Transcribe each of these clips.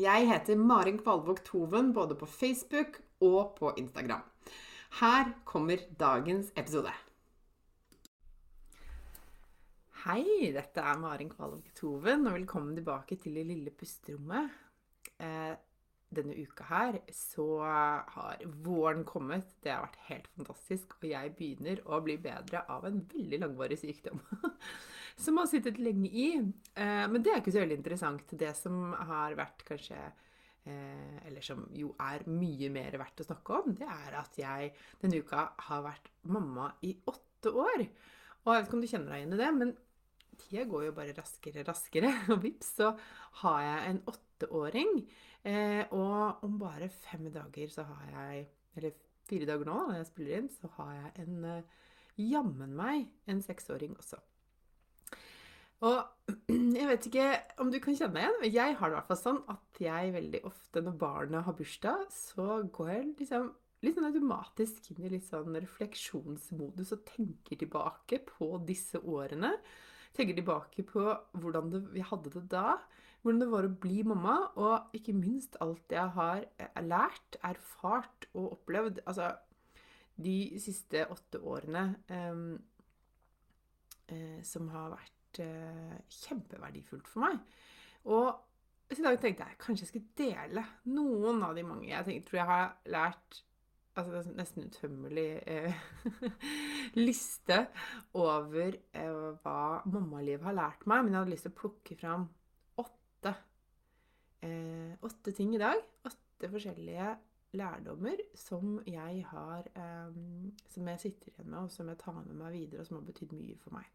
Jeg heter Marin Kvalvåg Toven både på Facebook og på Instagram. Her kommer dagens episode. Hei, dette er Marin Kvalvåg Toven, og velkommen tilbake til det lille pusterommet. Eh, denne uka her så har våren kommet. Det har vært helt fantastisk. Og jeg begynner å bli bedre av en veldig langvarig sykdom. som har sittet lenge i. Eh, men det er ikke så veldig interessant. Det som har vært kanskje eh, Eller som jo er mye mer verdt å snakke om, det er at jeg denne uka har vært mamma i åtte år. Og jeg vet ikke om du kjenner deg igjen i det, men tida går jo bare raskere og raskere. Og vips, så har jeg en åtteåring. Og om bare fem dager så har jeg Eller fire dager nå, når jeg spiller inn, så har jeg en eh, Jammen meg en seksåring også. Og jeg vet ikke om du kan kjenne deg igjen, men jeg har det i hvert fall sånn at jeg veldig ofte når barna har bursdag, så går jeg liksom litt sånn automatisk inn i litt sånn refleksjonsmodus og tenker tilbake på disse årene. Tenker tilbake på hvordan vi hadde det da hvordan det var å bli mamma, og ikke minst alt jeg har eh, lært, erfart og opplevd. Altså de siste åtte årene eh, eh, som har vært eh, kjempeverdifullt for meg. Og i dag tenkte jeg kanskje jeg skulle dele noen av de mange jeg tenker, tror jeg har lært altså det er nesten utømmelig eh, liste over eh, hva mammalivet har lært meg. Men jeg hadde lyst til å plukke fram eh, åtte ting i dag. Åtte forskjellige lærdommer som jeg har eh, Som jeg sitter igjen med, og som jeg tar med meg videre, og som har betydd mye for meg.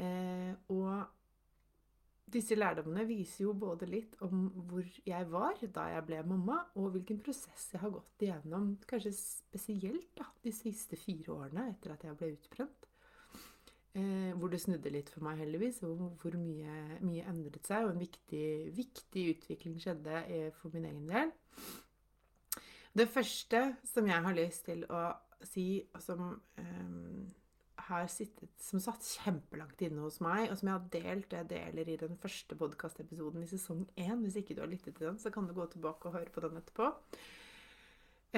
Eh, og disse lærdommene viser jo både litt om hvor jeg var da jeg ble mamma, og hvilken prosess jeg har gått igjennom, kanskje spesielt da, de siste fire årene etter at jeg ble utbrent. Eh, hvor det snudde litt for meg, heldigvis, og hvor mye, mye endret seg. Og en viktig, viktig utvikling skjedde eh, for min egen del. Det første som jeg har lyst til å si, som eh, har sittet, som satt kjempelangt inne hos meg, og som jeg har delt jeg deler i den første podkastepisoden i sesong én. Hvis ikke du har lyttet til den, så kan du gå tilbake og høre på den etterpå.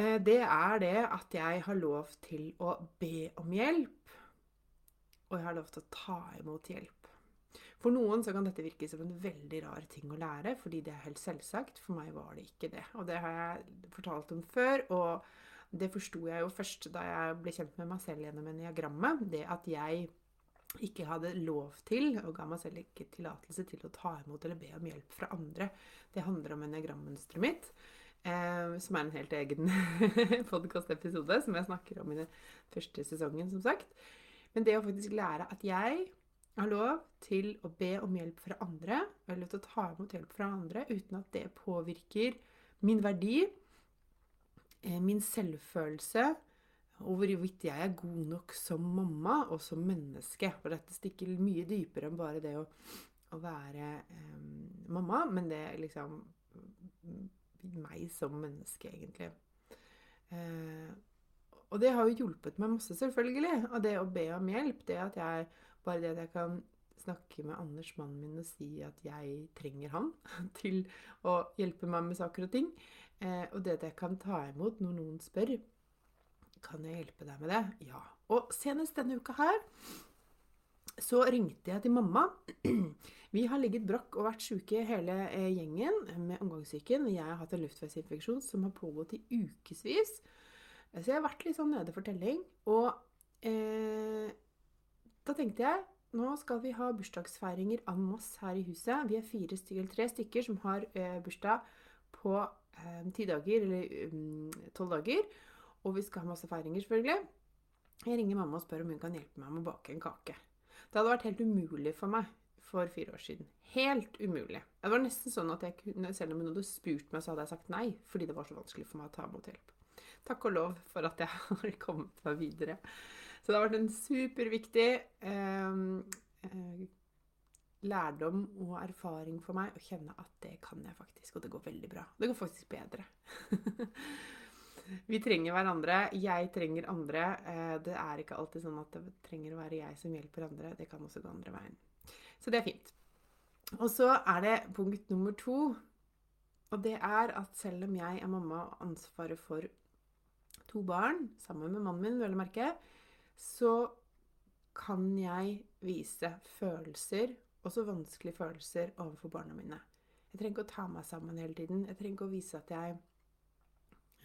Eh, det er det at jeg har lov til å be om hjelp og jeg har lov til å ta imot hjelp. For noen så kan dette virke som en veldig rar ting å lære, fordi det er helt selvsagt. For meg var det ikke det. Og det har jeg fortalt om før. Og det forsto jeg jo først da jeg ble kjent med meg selv gjennom eniagrammet. Det at jeg ikke hadde lov til, og ga meg selv ikke tillatelse til å ta imot eller be om hjelp fra andre. Det handler om eniagrammønsteret mitt. Eh, som er en helt egen podkastepisode, som jeg snakker om i den første sesongen, som sagt. Men det å faktisk lære at jeg har lov til å be om hjelp fra andre, eller til å ta imot hjelp fra andre, uten at det påvirker min verdi, eh, min selvfølelse, og hvorvidt jeg er god nok som mamma og som menneske. For dette stikker mye dypere enn bare det å, å være um, mamma, men det er liksom meg som menneske, egentlig. Eh, og det har jo hjulpet meg masse, selvfølgelig. Og det å be om hjelp, det at jeg bare det at jeg kan snakke med Anders, mannen min, og si at jeg trenger han til å hjelpe meg med saker og ting. Eh, og det at jeg kan ta imot når noen spør kan jeg hjelpe deg med det. Ja. Og senest denne uka her så ringte jeg til mamma. Vi har ligget brakk og vært syke hele eh, gjengen med omgangssyken. Jeg har hatt en luftveisinfeksjon som har pågått i ukevis. Så jeg har vært litt sånn nede for telling. Og eh, da tenkte jeg nå skal vi ha bursdagsfeiringer en masse her i huset. Vi er fire stykker, tre stykker som har eh, bursdag på eh, ti dager, eller mm, tolv um, dager. Og vi skal ha masse feiringer, selvfølgelig. Jeg ringer mamma og spør om hun kan hjelpe meg med å bake en kake. Det hadde vært helt umulig for meg for fire år siden. Helt umulig. Det var nesten sånn at jeg selv om hun hadde spurt meg, så hadde jeg sagt nei, fordi det var så vanskelig for meg å ta imot hjelp. Takk og lov for at jeg har kommet meg videre. Så det har vært en superviktig eh, eh, lærdom og erfaring for meg å kjenne at det kan jeg faktisk, og det går veldig bra. Det går faktisk bedre. Vi trenger hverandre. Jeg trenger andre. Eh, det er ikke alltid sånn at det trenger å være jeg som hjelper andre. Det kan også gå andre veien. Så det er fint. Og så er det punkt nummer to. Og det er at selv om jeg er mamma og ansvaret for to barn, sammen med mannen min, vel å merke, så kan jeg vise følelser, også vanskelige følelser, overfor barna mine. Jeg trenger ikke å ta meg sammen hele tiden. Jeg trenger ikke å vise at jeg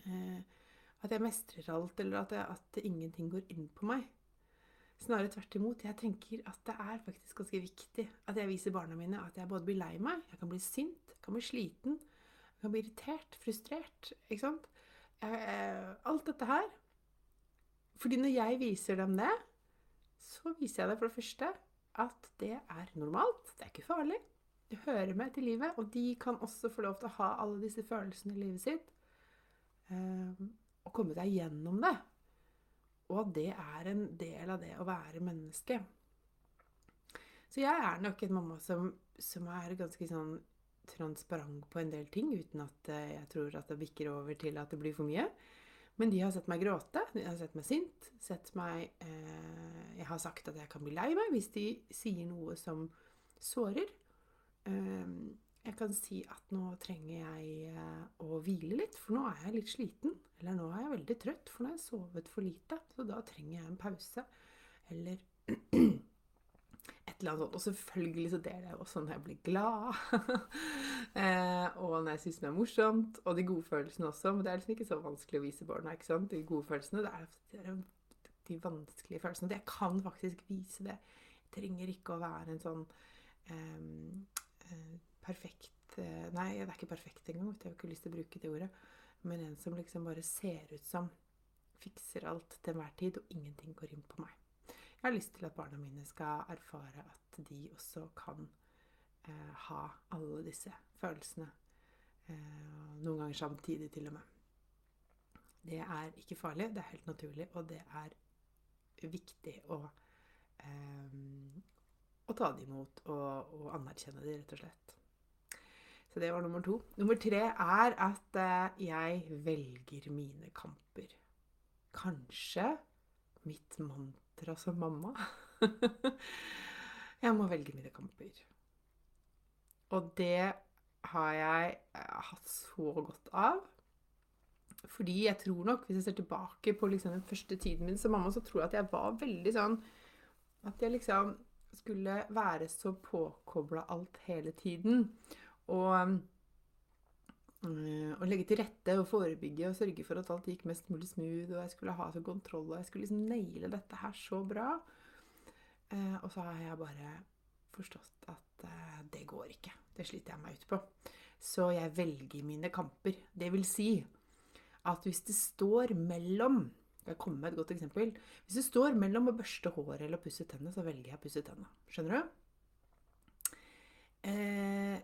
eh, at jeg mestrer alt, eller at, jeg, at, ingenting går inn på meg. Snarere tvert imot. Jeg tenker at det er faktisk ganske viktig at jeg viser barna mine at jeg både blir lei meg, jeg kan bli sint, jeg kan bli sliten, jeg kan bli irritert, frustrert. Ikke sant? Eh, alt dette her. Fordi når jeg viser dem det, så viser jeg det for det første at det er normalt. Det er ikke farlig. Det hører med til livet. Og de kan også få lov til å ha alle disse følelsene i livet sitt. Um, og komme deg gjennom det. Og at det er en del av det å være menneske. Så jeg er nok en mamma som, som er ganske sånn transparent på en del ting, uten at eh, jeg tror at det bikker over til at det blir for mye. Men de har sett meg gråte, de har sett meg sint, sett meg eh, Jeg har sagt at jeg kan bli lei meg hvis de sier noe som sårer. Eh, jeg kan si at nå trenger jeg eh, å hvile litt, for nå er jeg litt sliten. Eller nå er jeg veldig trøtt, for nå har jeg sovet for lite. Så da trenger jeg en pause. Eller et eller annet sånt. Og selvfølgelig så deler jeg også når jeg blir glad. eh, og når jeg syns det er morsomt. Og de gode følelsene også. Men det er liksom ikke så vanskelig å vise barna. ikke sant? De gode følelsene. Det er, det de vanskelige følelsene. Jeg kan faktisk vise det. Jeg trenger ikke å være en sånn eh, perfekt eh, Nei, det er ikke perfekt engang. Jeg har ikke lyst til å bruke det ordet. Men en som liksom bare ser ut som fikser alt til enhver tid, og ingenting går inn på meg. Har lyst til at barna mine skal erfare at de også kan eh, ha alle disse følelsene. Eh, noen ganger samtidig, til og med. Det er ikke farlig, det er helt naturlig, og det er viktig å, eh, å ta det imot og, og, anerkjenne det, rett og slett. Så det var nummer to. Nummer tre er at eh, jeg velger mine kamper. Kanskje mitt mantra mantra som mamma. jeg må velge mine kamper. Og det har jeg eh, hatt så godt av. Fordi jeg tror nok, hvis jeg ser tilbake på liksom den første tiden min som mamma, så tror jeg at jeg var veldig sånn At jeg liksom skulle være så påkobla alt hele tiden. Og å legge til rette og forebygge og sørge for at alt gikk mest mulig smooth, og jeg skulle ha så kontroll, og jeg skulle liksom naile dette her så bra. Eh, og så har jeg bare forstått at eh, det går ikke. Det sliter jeg meg ut på. Så jeg velger mine kamper. Det vil si at hvis det står mellom jeg komme med et godt eksempel? Hvis det står mellom å børste håret eller å pusse tennene, så velger jeg å pusse tennene. Skjønner du? Eh,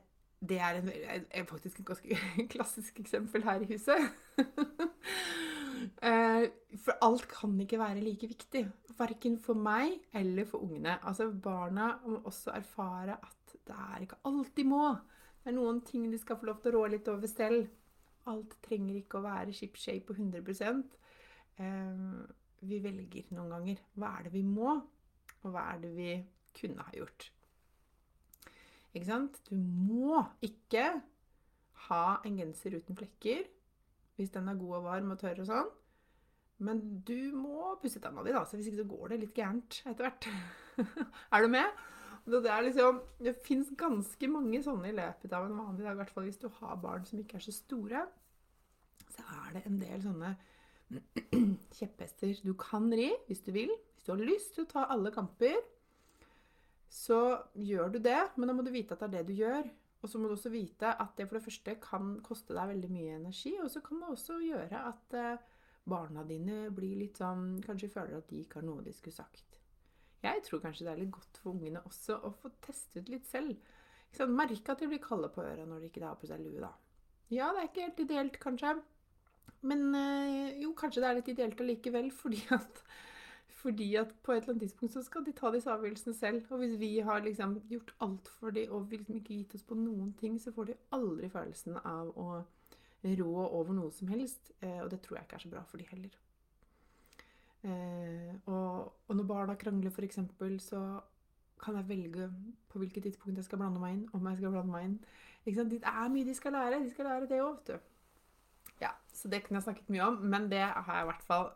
det er en, en, faktisk et ganske klassisk eksempel her i huset. Eh, for alt kan ikke være like viktig. Verken for meg eller for ungene. Altså Barna må også erfare at det er ikke alt de må. Det er noen ting de skal få lov til å rå litt over selv. Alt trenger ikke å være ship shape på 100 eh, Vi velger noen ganger. Hva er det vi må, og hva er det vi kunne ha gjort? Ikke sant? Du må ikke ha en genser uten flekker hvis den er god og varm og tørr og sånn. Men du må pusse tenna di, da, så hvis ikke så går det litt gærent etter hvert. er du med? Det, er liksom, det fins ganske mange sånne i løpet av en vanlig dag, i hvert fall hvis du har barn som ikke er så store. Så er det en del sånne kjepphester du kan ri hvis du vil. Hvis du har lyst til å ta alle kamper, så gjør du det. Men da må du vite at det er det du gjør. Og så må du også vite at det for det første kan koste deg veldig mye energi, og så kan det også gjøre at eh, barna dine blir litt sånn Kanskje føler at de ikke har noe de skulle sagt. Jeg tror kanskje det er litt godt for ungene også å få testet litt selv. Merke at de blir kalde på øra når de ikke har på seg lue, da. Ja, det er ikke helt ideelt, kanskje. Men øh, jo, kanskje det er litt ideelt allikevel, fordi at, fordi at på et eller annet tidspunkt så skal de ta disse avgjørelsene selv. Og hvis vi har liksom gjort alt for dem og liksom ikke gitt oss på noen ting, så får de aldri følelsen av å rå over noe som helst. Eh, og det tror jeg ikke er så bra for de heller. Eh, og, og når barna krangler, f.eks., så kan jeg velge på hvilket tidspunkt jeg skal blande meg inn. om jeg skal blande meg inn. Det er mye de skal lære. De skal lære det òg, vet du. Ja, så det kunne jeg snakket mye om, men det har jeg i hvert fall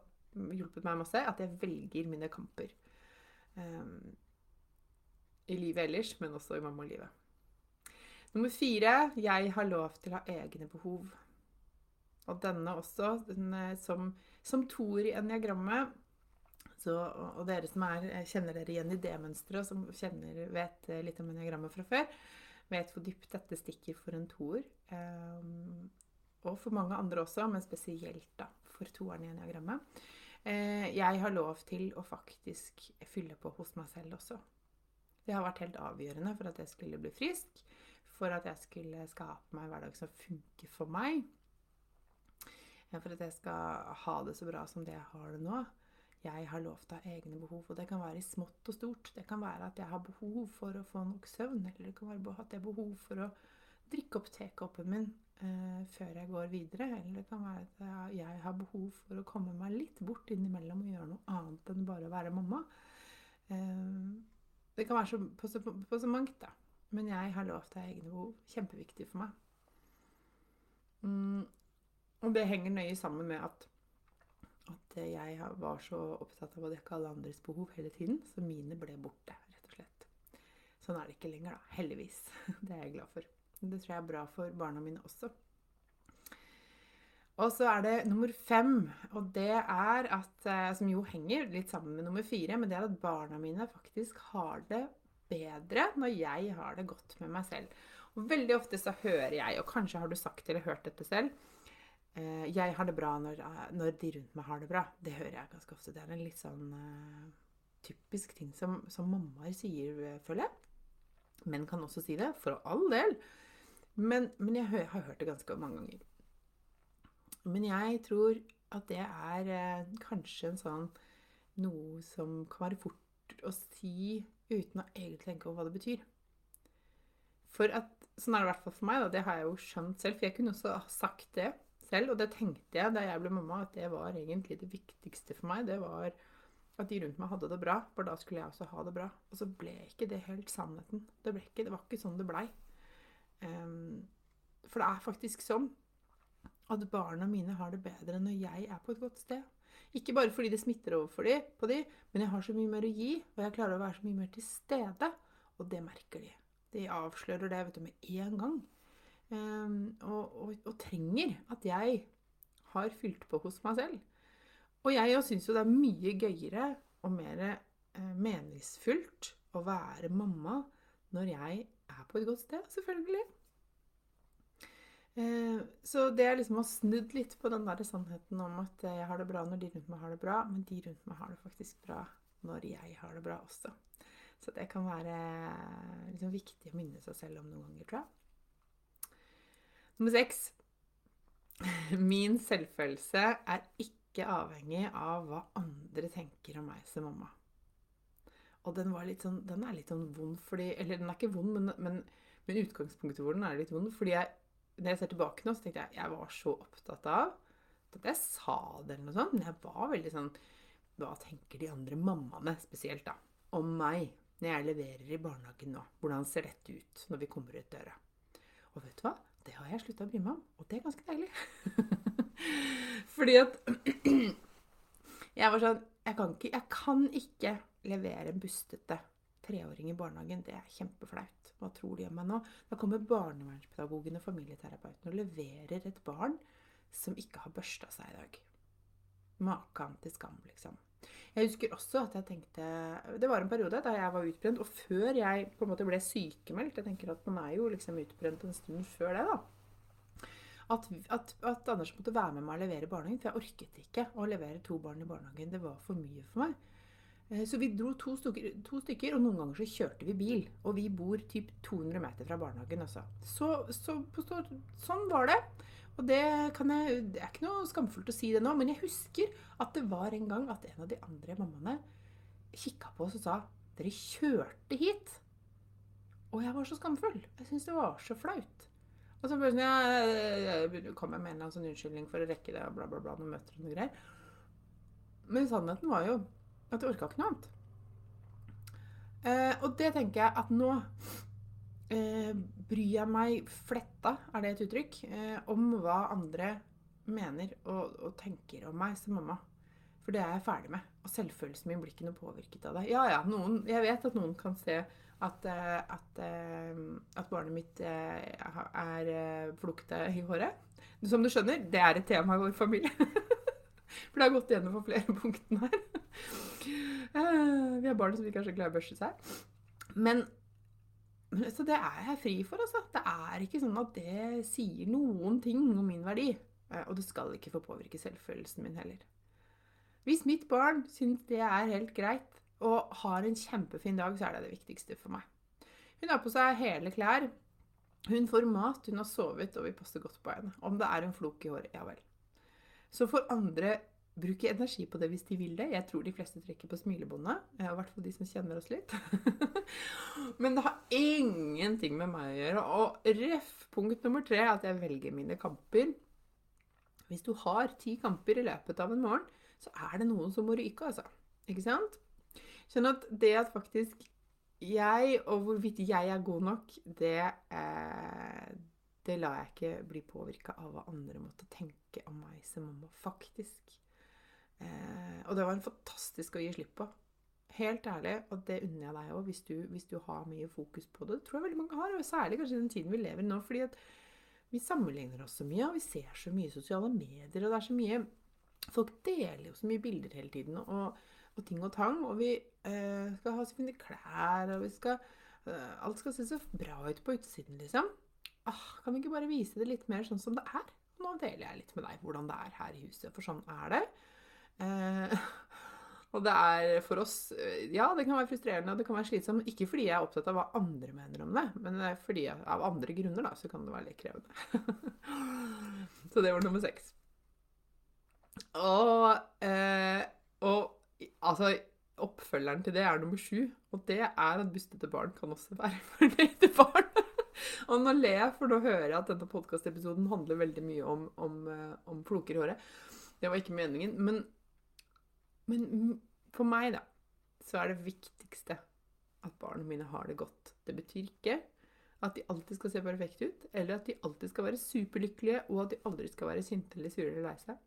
hjulpet meg masse. At jeg velger mine kamper. Um, I livet ellers, men også i mammalivet. Nummer fire jeg har lov til å ha egne behov. Og denne også, den, eh, som, som toer i eniagrammet så, og dere som er, eh, kjenner dere igjen i det mønsteret, som kjenner, vet eh, litt om eniagrammet fra før, vet hvor dypt dette stikker for en toer. Um, og for mange andre også, men spesielt da, for toeren i eniagrammet. Uh, jeg har lov til å faktisk fylle på hos meg selv også. Det har vært helt avgjørende for at jeg skulle bli frisk, for at jeg skulle skape meg en hverdag som funker for meg for at jeg skal ha det så bra som det jeg har det nå. Jeg har lov til å ha egne behov, og det kan være i smått og stort. Det kan være at jeg har behov for å få nok søvn, eller det kan være at jeg har behov for å drikke opp tekoppen min eh, før jeg går videre. Eller det kan være at jeg har behov for å komme meg litt bort innimellom og gjøre noe annet enn bare å være mamma. Eh, det kan være så, på, så, på så mangt, da. Men jeg har lov til å ha egne behov. Kjempeviktig for meg. Mm, og det henger nøye sammen med at, at jeg var så opptatt av å dekke alle andres behov hele tiden, så mine ble borte, rett og slett. Sånn er det ikke lenger, da. Heldigvis. Det er jeg glad for. Det tror jeg er bra for barna mine også. Og så er det nummer fem, og det er at eh, Som jo henger litt sammen med nummer fire, men det er at barna mine faktisk har det bedre når jeg har det godt med meg selv. Og veldig ofte så hører jeg, og kanskje har du sagt eller hørt dette selv, Eh, jeg har det bra når, eh, når, de rundt meg har det bra. Det hører jeg ganske ofte. Det er en litt sånn typisk ting som, som mammaer sier, føler jeg. Menn kan også si det, for all del. Men, men jeg har hørt det ganske mange ganger. Men jeg tror at det er eh, kanskje en sånn noe som kan være fort å si uten å egentlig tenke over hva det betyr. For at, Sånn er det i hvert fall for meg. Da. Det har jeg jo skjønt selv. For jeg kunne også sagt det selv. Og det tenkte jeg da jeg ble mamma, at det var egentlig det viktigste for meg. Det var at de rundt meg hadde det bra, for da skulle jeg også ha det bra. Og så ble ikke det helt sannheten. Det, ikke, det var ikke sånn det blei. For det er faktisk sånn at barna mine har det bedre når jeg er på et godt sted. Ikke bare fordi det smitter over de, på de, men jeg har så mye mer å gi, og jeg klarer å være så mye mer til stede. Og det merker de. De avslører det vet du, med en gang. Og, og, og, trenger at jeg har fylt på hos meg selv. Og jeg syns jo det er mye gøyere og mer eh, meningsfullt å være mamma når jeg er på et godt sted, selvfølgelig. Eh, så det er liksom å snudd litt på den der sannheten om at jeg har det bra når de rundt meg har det bra, men de rundt meg har det faktisk bra når jeg har det bra også. Så det kan være liksom viktig å minne seg selv om noen ganger, tror jeg. Nummer seks. Min selvfølelse er ikke avhengig av hva andre tenker om meg som mamma. Og den, sånn, den er litt sånn vond fordi Eller den er ikke vond, men, men, men utgangspunktet for den er litt vond. fordi jeg, når jeg ser tilbake nå, så tenkte jeg jeg var så opptatt av at jeg sa det eller noe sånt. Men jeg var veldig sånn Hva tenker de andre mammaene spesielt, da, om meg? når jeg leverer i barnehagen nå. Hvordan ser dette ut når vi kommer ut døra? Og vet du hva? Det har jeg slutta å bry meg om, og det er ganske deilig. Fordi at Jeg var sånn jeg kan, ikke, jeg kan ikke levere en bustete treåring i barnehagen. Det er kjempeflaut. Hva tror de om meg nå? Da kommer barnevernspedagogen og familieterapeuten og leverer et barn som ikke har børsta seg i dag. Makan til skam, liksom. Jeg husker også at jeg tenkte Det var en periode da jeg var utbrent, og før jeg på en måte ble sykemeldt Jeg tenker at man er jo liksom utbrent en stund før det, da. At, at, at, Anders måtte være med meg og levere barnehagen. For jeg orket ikke å levere to barn i barnehagen. Det var for mye for meg. Eh, så vi dro to stykker, to stykker, og noen ganger så kjørte vi bil. Og vi bor typ 200 meter fra barnehagen. Altså. Så, så, så, sånn var det. Og det, jeg, det, er ikke noe skamfullt å si det nå, men jeg husker at det var en gang at en av de andre mammaene kikka på oss og sa Dere kjørte hit! Og jeg var så skamfull. Jeg syntes det var så flaut. Og så sånn, jeg, kom jeg med en eller sånn unnskyldning for å rekke det, og bla, bla, bla, noen møter og noe greier. Men sannheten var jo at jeg orka ikke noe annet. Eh, og det tenker jeg at nå eh, bryr jeg meg fletta, er det et uttrykk, eh, om hva andre mener og, og, tenker om meg som mamma. For det er jeg ferdig med. Og selvfølelsen min blir ikke noe påvirket av det. Ja, ja, noen, jeg vet at noen kan se at, eh, at, eh, at barnet mitt eh, er flukte i håret. Som du skjønner, det er et tema i vår familie. For det har gått gjennom på flere punkter her. Vi har barn som ikke er så glad i å børste seg. Men så det er jeg fri for, altså. Det er ikke sånn at det sier noen ting om min verdi. Uh, og det skal ikke få påvirke selvfølelsen min heller. Hvis mitt barn syns det er helt greit og har en kjempefin dag, så er det det viktigste for meg. Hun har på seg hele klær. Hun får mat, hun har sovet, og vi passer godt på henne. Om det er en flok i håret, ja vel. Så for andre bruke energi på det hvis de vil det. Jeg tror de fleste trekker på smilebåndet. I hvert fall de som kjenner oss litt. Men det har ingenting med meg å gjøre. Og ref punkt nummer tre at jeg velger mine kamper. Hvis du har ti kamper i løpet av en morgen, så er det noen som må ryke, altså. Ikke sant? Sånn at det at faktisk jeg, og hvorvidt jeg er god nok, det, eh, det lar jeg ikke bli påvirka av hva andre måtte tenke om meg som mamma, faktisk. Eh, og det var en fantastisk å gi slipp på. Helt ærlig, og det unner jeg deg òg, hvis, hvis, du har mye fokus på det. Det tror jeg veldig mange har, og særlig kanskje i den tiden vi lever i nå. fordi at vi sammenligner oss så mye, og vi ser så mye sosiale medier, og det er så mye Folk deler jo så mye bilder hele tiden, og, og ting og tang. Og vi eh, skal ha så fine klær, og vi skal eh, Alt skal se så bra ut på utsiden, liksom. Ah, kan vi ikke bare vise det litt mer sånn som det er? Nå deler jeg litt med deg hvordan det er her i huset, for sånn er det. Eh, og det er for oss eh, Ja, det kan være frustrerende og det kan være slitsomt. Ikke fordi jeg er opptatt av hva andre mener om det, men fordi av andre grunner da, så kan det være litt krevende. så det var nummer seks. Og, eh, og altså Oppfølgeren til det er nummer sju, og det er at bustete barn kan også være fornøyde barn. og nå ler jeg, for nå hører jeg at denne podkastepisoden handler veldig mye om, om, eh, om floker i håret. Det var ikke meningen. Men men for meg, da, så er det viktigste at barna mine har det godt. Det betyr ikke at de alltid skal se perfekte ut, eller at de alltid skal være superlykkelige, og at de aldri skal være sinte eller sure eller lei seg.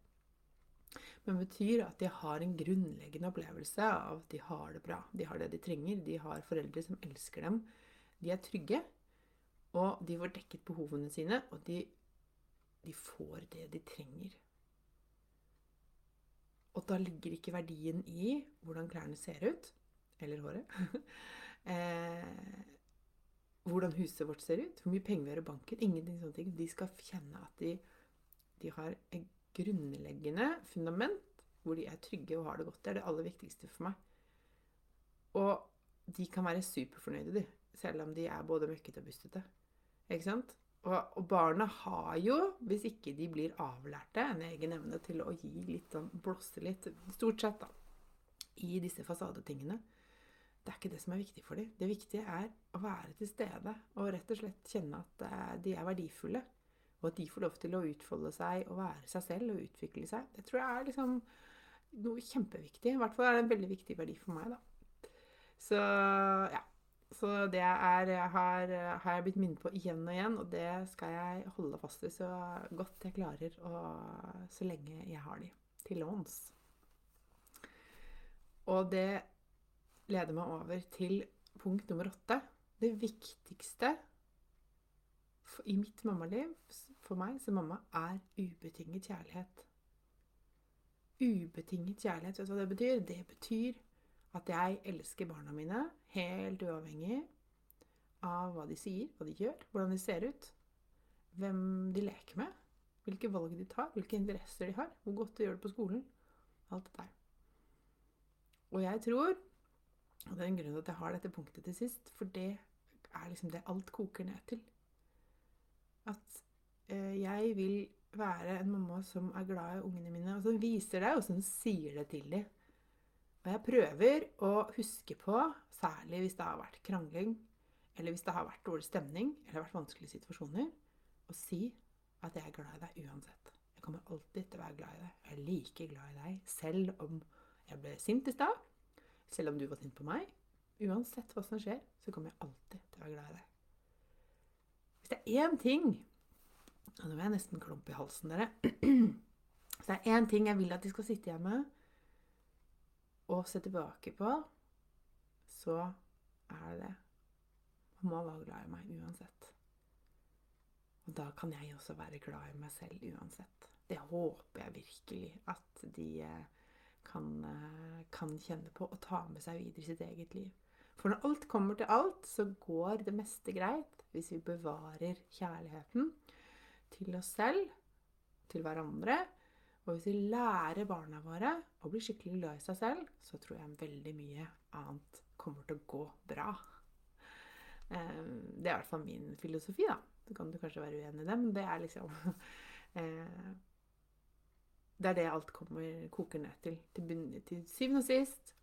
Men det betyr at de har en grunnleggende opplevelse av at de har det bra. De har det de trenger. De har foreldre som elsker dem. De er trygge, og de får dekket behovene sine, og de, de får det de trenger. Og da ligger ikke verdien i hvordan klærne ser ut, eller håret. eh, hvordan huset vårt ser ut, hvor mye penger vi har i banken. Ingenting sånne ting. De skal kjenne at de, de har et grunnleggende fundament hvor de er trygge og har det godt. Det er det aller viktigste for meg. Og de kan være superfornøyde, de, selv om de er både møkkete og bustete. Ikke sant? Og, barna har jo, hvis ikke de blir avlærte, en egen evne til å gi litt sånn blåse litt, stort sett, da, i disse fasadetingene. Det er ikke det som er viktig for dem. Det viktige er å være til stede og rett og slett kjenne at eh, de er verdifulle. Og at de får lov til å utfolde seg og være seg selv og utvikle seg. Det tror jeg er liksom noe kjempeviktig. I hvert fall er det en veldig viktig verdi for meg, da. Så ja. Så det er, har, har jeg blitt minnet på igjen og igjen, og det skal jeg holde fast i så godt jeg klarer, og så lenge jeg har de til låns. Og det leder meg over til punkt nummer åtte. Det viktigste i mitt mammaliv, for meg som mamma, er ubetinget kjærlighet. Ubetinget kjærlighet, vet du hva det betyr? Det betyr at jeg elsker barna mine helt uavhengig av hva de sier, hva de gjør, hvordan de ser ut, hvem de leker med, hvilke valg de tar, hvilke interesser de har, hvor godt de gjør det på skolen. Alt dette der. Og jeg tror, og det er en grunn til at jeg har dette punktet til sist, for det er liksom det alt koker ned til. At eh, jeg vil være en mamma som er glad i ungene mine, og som viser deg, og som sier det til dem. Og jeg prøver å huske på, særlig hvis det har vært krangling, eller hvis det har vært dårlig stemning, eller vært vanskelige situasjoner, å si at jeg er glad i deg uansett. Jeg kommer alltid til å være glad i deg. Jeg er like glad i deg selv om jeg ble sint i stad, selv om du var sint på meg. Uansett hva som skjer, så kommer jeg alltid til å være glad i deg. Hvis det er én ting og Nå er jeg nesten klump i halsen, dere. Hvis det er én ting jeg vil at de skal sitte hjemme med, å se tilbake på, så er det det. Mamma var glad i meg uansett. Og da kan jeg også være glad i meg selv uansett. Det håper jeg virkelig at de eh, kan, eh, kan kjenne på og ta med seg videre i sitt eget liv. For når alt kommer til alt, så går det meste greit hvis vi bevarer kjærligheten til oss selv, til hverandre og hvis vi lærer barna våre å bli skikkelig glad i seg selv, så tror jeg veldig mye annet kommer til å gå bra. Eh, det er i hvert fall min filosofi, da. Så kan du kanskje være uenig i det, men det er liksom eh, Det er det alt kommer, koker ned til. Til, til syvende og sist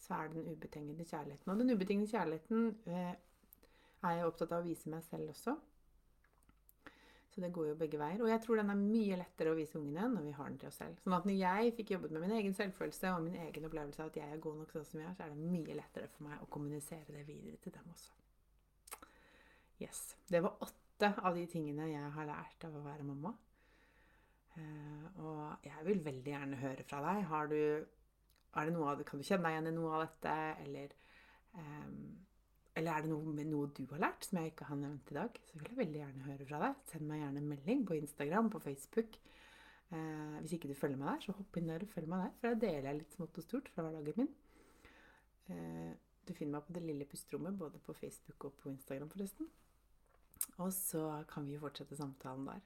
så er det den ubetingede kjærligheten. Og den ubetingede kjærligheten eh, er jeg opptatt av å vise meg selv også. Så det går jo begge veier. Og jeg tror den er mye lettere å vise ungene når vi har den til oss selv. Sånn at når jeg fikk jobbet med min egen selvfølelse og min egen opplevelse av at jeg er god nok sånn som jeg er, så er det mye lettere for meg å kommunisere det videre til dem også. Yes. Det var åtte av de tingene jeg har lært av å være mamma. Uh, og jeg vil veldig gjerne høre fra deg. Har du, er det noe av kan du kjenne deg igjen i noe av dette? Eller um, eller er det noe noe du har lært som jeg ikke har nevnt i dag, så vil jeg veldig gjerne høre fra deg. Send meg gjerne en melding på Instagram, på Facebook. Eh, hvis ikke du følger meg der, så hopp inn der og følg meg der, for da deler jeg litt smått og stort fra hverdagen min. Eh, du finner meg på Det lille pusterommet både på Facebook og på Instagram, forresten. Og så kan vi jo fortsette samtalen der.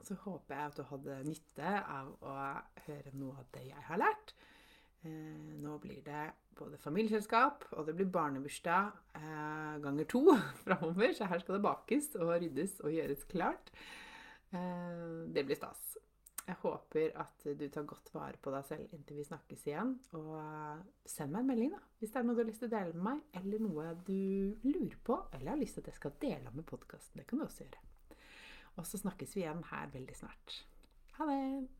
Så håper jeg at du hadde nytte av å høre noe av det jeg har lært. Eh, nå blir det både familieselskap og det blir barnebursdag eh, ganger to framover. Så her skal det bakes og ryddes og gjøres klart. Eh, det blir stas. Jeg håper at du tar godt vare på deg selv inntil vi snakkes igjen. Og send meg en melding da, hvis det er noe du har lyst til å dele med meg, eller noe du lurer på, eller har lyst til at jeg skal dele med podkasten. Det kan du også gjøre. Og så snakkes vi igjen her veldig snart. Ha det!